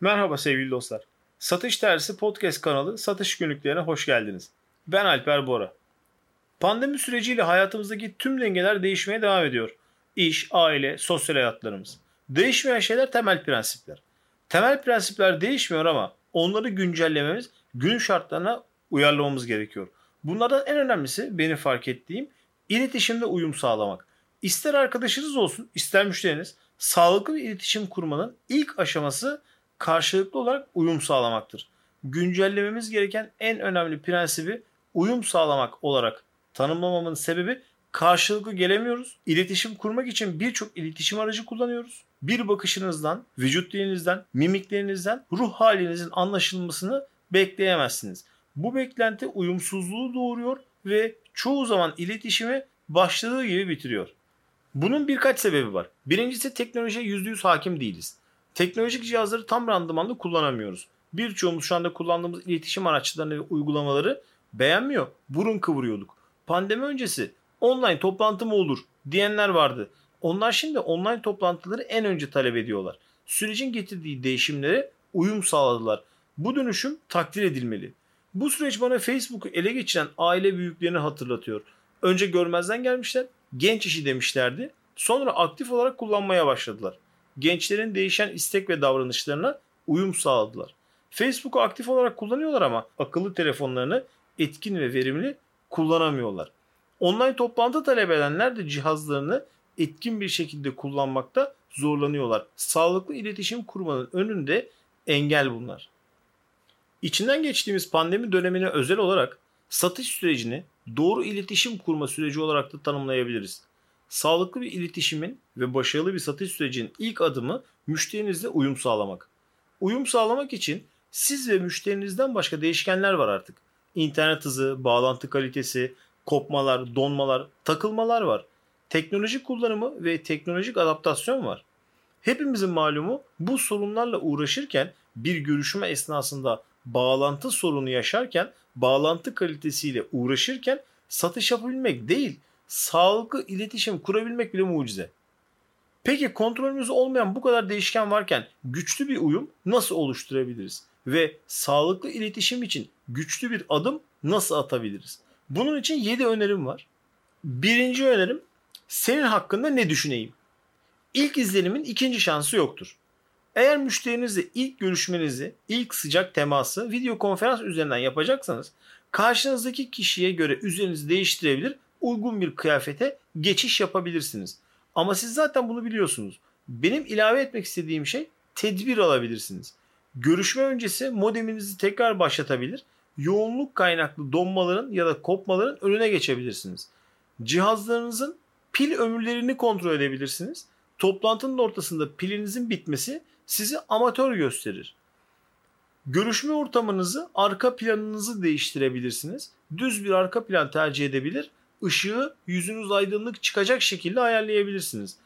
Merhaba sevgili dostlar. Satış Tersi Podcast kanalı Satış Günlüklerine hoş geldiniz. Ben Alper Bora. Pandemi süreciyle hayatımızdaki tüm dengeler değişmeye devam ediyor. İş, aile, sosyal hayatlarımız. Değişmeyen şeyler temel prensipler. Temel prensipler değişmiyor ama onları güncellememiz, günün şartlarına uyarlamamız gerekiyor. Bunlardan en önemlisi benim fark ettiğim iletişimde uyum sağlamak. İster arkadaşınız olsun, ister müşteriniz sağlıklı bir iletişim kurmanın ilk aşaması karşılıklı olarak uyum sağlamaktır. Güncellememiz gereken en önemli prensibi uyum sağlamak olarak tanımlamamın sebebi karşılıklı gelemiyoruz. İletişim kurmak için birçok iletişim aracı kullanıyoruz. Bir bakışınızdan, vücut dilinizden, mimiklerinizden ruh halinizin anlaşılmasını bekleyemezsiniz. Bu beklenti uyumsuzluğu doğuruyor ve çoğu zaman iletişimi başladığı gibi bitiriyor. Bunun birkaç sebebi var. Birincisi teknolojiye %100 hakim değiliz. Teknolojik cihazları tam randımanlı kullanamıyoruz. Birçoğumuz şu anda kullandığımız iletişim araçlarını ve uygulamaları beğenmiyor. Burun kıvırıyorduk. Pandemi öncesi online toplantı mı olur diyenler vardı. Onlar şimdi online toplantıları en önce talep ediyorlar. Sürecin getirdiği değişimlere uyum sağladılar. Bu dönüşüm takdir edilmeli. Bu süreç bana Facebook'u ele geçiren aile büyüklerini hatırlatıyor. Önce görmezden gelmişler, genç işi demişlerdi. Sonra aktif olarak kullanmaya başladılar. Gençlerin değişen istek ve davranışlarına uyum sağladılar. Facebook'u aktif olarak kullanıyorlar ama akıllı telefonlarını etkin ve verimli kullanamıyorlar. Online toplantı talep edenler de cihazlarını etkin bir şekilde kullanmakta zorlanıyorlar. Sağlıklı iletişim kurmanın önünde engel bunlar. İçinden geçtiğimiz pandemi dönemine özel olarak satış sürecini doğru iletişim kurma süreci olarak da tanımlayabiliriz. Sağlıklı bir iletişimin ve başarılı bir satış sürecinin ilk adımı müşterinizle uyum sağlamak. Uyum sağlamak için siz ve müşterinizden başka değişkenler var artık. İnternet hızı, bağlantı kalitesi, kopmalar, donmalar, takılmalar var. Teknolojik kullanımı ve teknolojik adaptasyon var. Hepimizin malumu bu sorunlarla uğraşırken bir görüşme esnasında bağlantı sorunu yaşarken, bağlantı kalitesiyle uğraşırken satış yapabilmek değil, sağlıklı iletişim kurabilmek bile mucize. Peki kontrolümüzde olmayan bu kadar değişken varken güçlü bir uyum nasıl oluşturabiliriz? Ve sağlıklı iletişim için güçlü bir adım nasıl atabiliriz? Bunun için 7 önerim var. Birinci önerim senin hakkında ne düşüneyim? İlk izlenimin ikinci şansı yoktur. Eğer müşterinizle ilk görüşmenizi, ilk sıcak teması video konferans üzerinden yapacaksanız karşınızdaki kişiye göre üzerinizi değiştirebilir, uygun bir kıyafete geçiş yapabilirsiniz. Ama siz zaten bunu biliyorsunuz. Benim ilave etmek istediğim şey tedbir alabilirsiniz. Görüşme öncesi modeminizi tekrar başlatabilir, yoğunluk kaynaklı donmaların ya da kopmaların önüne geçebilirsiniz. Cihazlarınızın pil ömürlerini kontrol edebilirsiniz. Toplantının ortasında pilinizin bitmesi sizi amatör gösterir. Görüşme ortamınızı, arka planınızı değiştirebilirsiniz. Düz bir arka plan tercih edebilir. Işığı yüzünüz aydınlık çıkacak şekilde ayarlayabilirsiniz.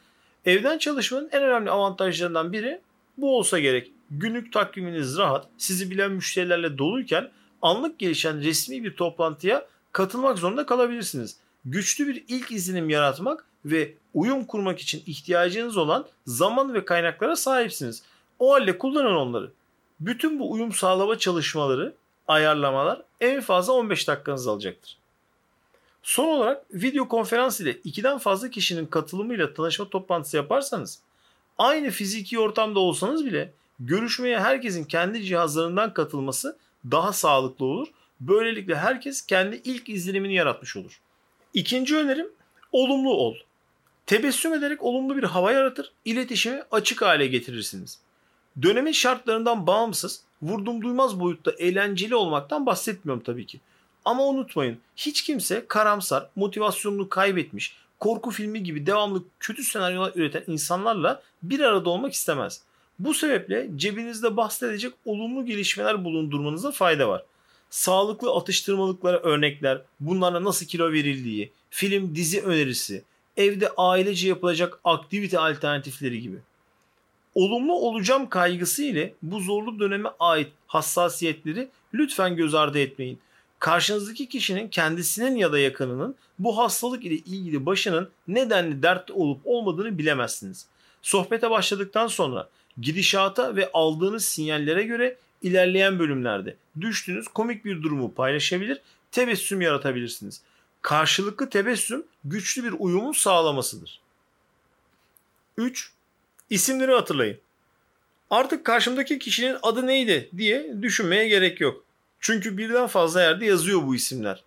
Evden çalışmanın en önemli avantajlarından biri bu olsa gerek. Günlük takviminiz rahat, sizi bilen müşterilerle doluyken anlık gelişen resmi bir toplantıya katılmak zorunda kalabilirsiniz. Güçlü bir ilk izlenim yaratmak ve uyum kurmak için ihtiyacınız olan zaman ve kaynaklara sahipsiniz. O halde kullanın onları. Bütün bu uyum sağlama çalışmaları, ayarlamalar en fazla 15 dakikanızı alacaktır. Son olarak video konferans ile ikiden fazla kişinin katılımıyla tanışma toplantısı yaparsanız aynı fiziki ortamda olsanız bile görüşmeye herkesin kendi cihazlarından katılması daha sağlıklı olur. Böylelikle herkes kendi ilk izlenimini yaratmış olur. İkinci önerim olumlu ol. Tebessüm ederek olumlu bir hava yaratır, iletişimi açık hale getirirsiniz. Dönemin şartlarından bağımsız, vurdum duymaz boyutta eğlenceli olmaktan bahsetmiyorum tabii ki. Ama unutmayın hiç kimse karamsar, motivasyonunu kaybetmiş, korku filmi gibi devamlı kötü senaryolar üreten insanlarla bir arada olmak istemez. Bu sebeple cebinizde bahsedecek olumlu gelişmeler bulundurmanıza fayda var. Sağlıklı atıştırmalıklara örnekler, bunlarla nasıl kilo verildiği, film dizi önerisi, evde ailece yapılacak aktivite alternatifleri gibi. Olumlu olacağım kaygısı ile bu zorlu döneme ait hassasiyetleri lütfen göz ardı etmeyin. Karşınızdaki kişinin kendisinin ya da yakınının bu hastalık ile ilgili başının nedenli dert olup olmadığını bilemezsiniz. Sohbete başladıktan sonra Gidişata ve aldığınız sinyallere göre ilerleyen bölümlerde düştüğünüz komik bir durumu paylaşabilir, tebessüm yaratabilirsiniz. Karşılıklı tebessüm güçlü bir uyumun sağlamasıdır. 3. İsimleri hatırlayın. Artık karşımdaki kişinin adı neydi diye düşünmeye gerek yok. Çünkü birden fazla yerde yazıyor bu isimler.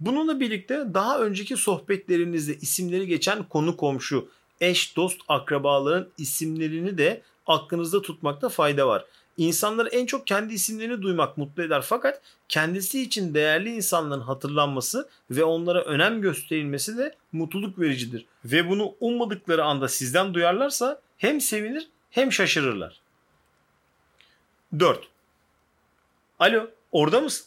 Bununla birlikte daha önceki sohbetlerinizde isimleri geçen konu komşu, eş, dost, akrabaların isimlerini de aklınızda tutmakta fayda var. İnsanları en çok kendi isimlerini duymak mutlu eder fakat kendisi için değerli insanların hatırlanması ve onlara önem gösterilmesi de mutluluk vericidir. Ve bunu ummadıkları anda sizden duyarlarsa hem sevinir hem şaşırırlar. 4. Alo, orada mısın?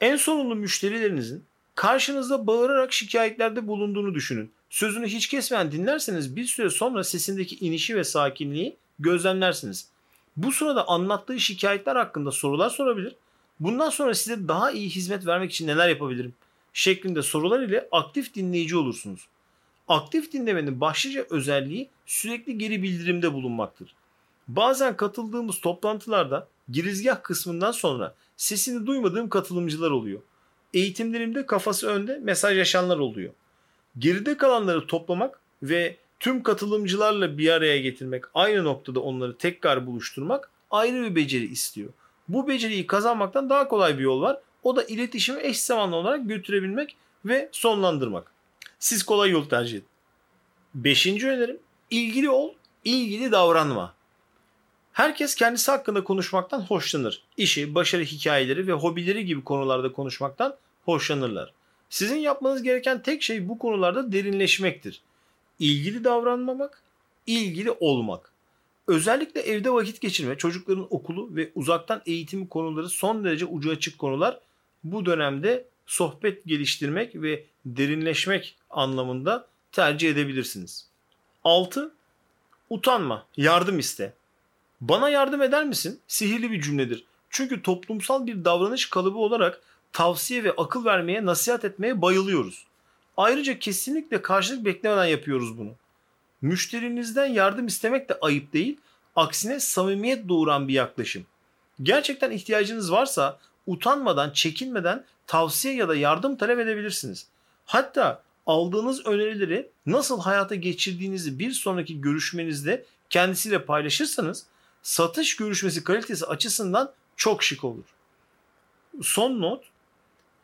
En sorunlu müşterilerinizin karşınızda bağırarak şikayetlerde bulunduğunu düşünün. Sözünü hiç kesmeyen dinlerseniz bir süre sonra sesindeki inişi ve sakinliği gözlemlersiniz. Bu sırada anlattığı şikayetler hakkında sorular sorabilir. Bundan sonra size daha iyi hizmet vermek için neler yapabilirim? şeklinde sorular ile aktif dinleyici olursunuz. Aktif dinlemenin başlıca özelliği sürekli geri bildirimde bulunmaktır. Bazen katıldığımız toplantılarda girizgah kısmından sonra sesini duymadığım katılımcılar oluyor. Eğitimlerimde kafası önde mesajlaşanlar oluyor. Geride kalanları toplamak ve tüm katılımcılarla bir araya getirmek, aynı noktada onları tekrar buluşturmak ayrı bir beceri istiyor. Bu beceriyi kazanmaktan daha kolay bir yol var. O da iletişimi eş zamanlı olarak götürebilmek ve sonlandırmak. Siz kolay yol tercih edin. Beşinci önerim ilgili ol, ilgili davranma. Herkes kendisi hakkında konuşmaktan hoşlanır. İşi, başarı hikayeleri ve hobileri gibi konularda konuşmaktan hoşlanırlar. Sizin yapmanız gereken tek şey bu konularda derinleşmektir. İlgili davranmamak, ilgili olmak. Özellikle evde vakit geçirme, çocukların okulu ve uzaktan eğitimi konuları son derece ucu açık konular. Bu dönemde sohbet geliştirmek ve derinleşmek anlamında tercih edebilirsiniz. 6. Utanma, yardım iste. Bana yardım eder misin? Sihirli bir cümledir. Çünkü toplumsal bir davranış kalıbı olarak tavsiye ve akıl vermeye, nasihat etmeye bayılıyoruz. Ayrıca kesinlikle karşılık beklemeden yapıyoruz bunu. Müşterinizden yardım istemek de ayıp değil, aksine samimiyet doğuran bir yaklaşım. Gerçekten ihtiyacınız varsa utanmadan, çekinmeden tavsiye ya da yardım talep edebilirsiniz. Hatta aldığınız önerileri nasıl hayata geçirdiğinizi bir sonraki görüşmenizde kendisiyle paylaşırsanız satış görüşmesi kalitesi açısından çok şık olur. Son not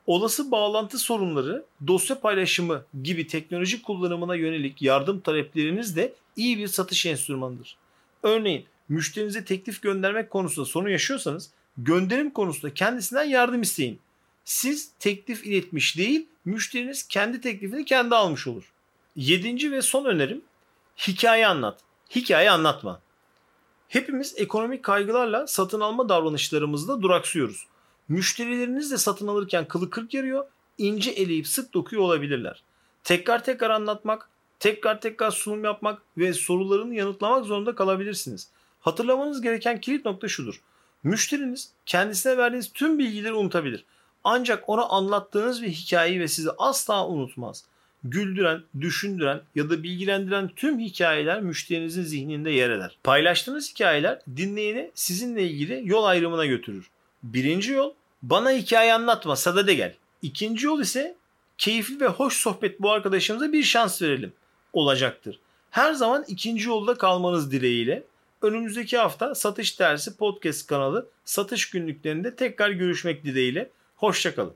olası bağlantı sorunları, dosya paylaşımı gibi teknoloji kullanımına yönelik yardım talepleriniz de iyi bir satış enstrümanıdır. Örneğin müşterinize teklif göndermek konusunda sorun yaşıyorsanız gönderim konusunda kendisinden yardım isteyin. Siz teklif iletmiş değil, müşteriniz kendi teklifini kendi almış olur. Yedinci ve son önerim hikaye anlat. Hikaye anlatma. Hepimiz ekonomik kaygılarla satın alma davranışlarımızda duraksıyoruz. Müşterileriniz de satın alırken kılı kırk yarıyor, ince eleyip sık dokuyor olabilirler. Tekrar tekrar anlatmak, tekrar tekrar sunum yapmak ve sorularını yanıtlamak zorunda kalabilirsiniz. Hatırlamanız gereken kilit nokta şudur. Müşteriniz kendisine verdiğiniz tüm bilgileri unutabilir. Ancak ona anlattığınız bir hikayeyi ve sizi asla unutmaz. Güldüren, düşündüren ya da bilgilendiren tüm hikayeler müşterinizin zihninde yer eder. Paylaştığınız hikayeler dinleyeni sizinle ilgili yol ayrımına götürür. Birinci yol bana hikaye anlatma sadede gel. İkinci yol ise keyifli ve hoş sohbet bu arkadaşımıza bir şans verelim olacaktır. Her zaman ikinci yolda kalmanız dileğiyle önümüzdeki hafta Satış Dersi Podcast kanalı satış günlüklerinde tekrar görüşmek dileğiyle. Hoşçakalın.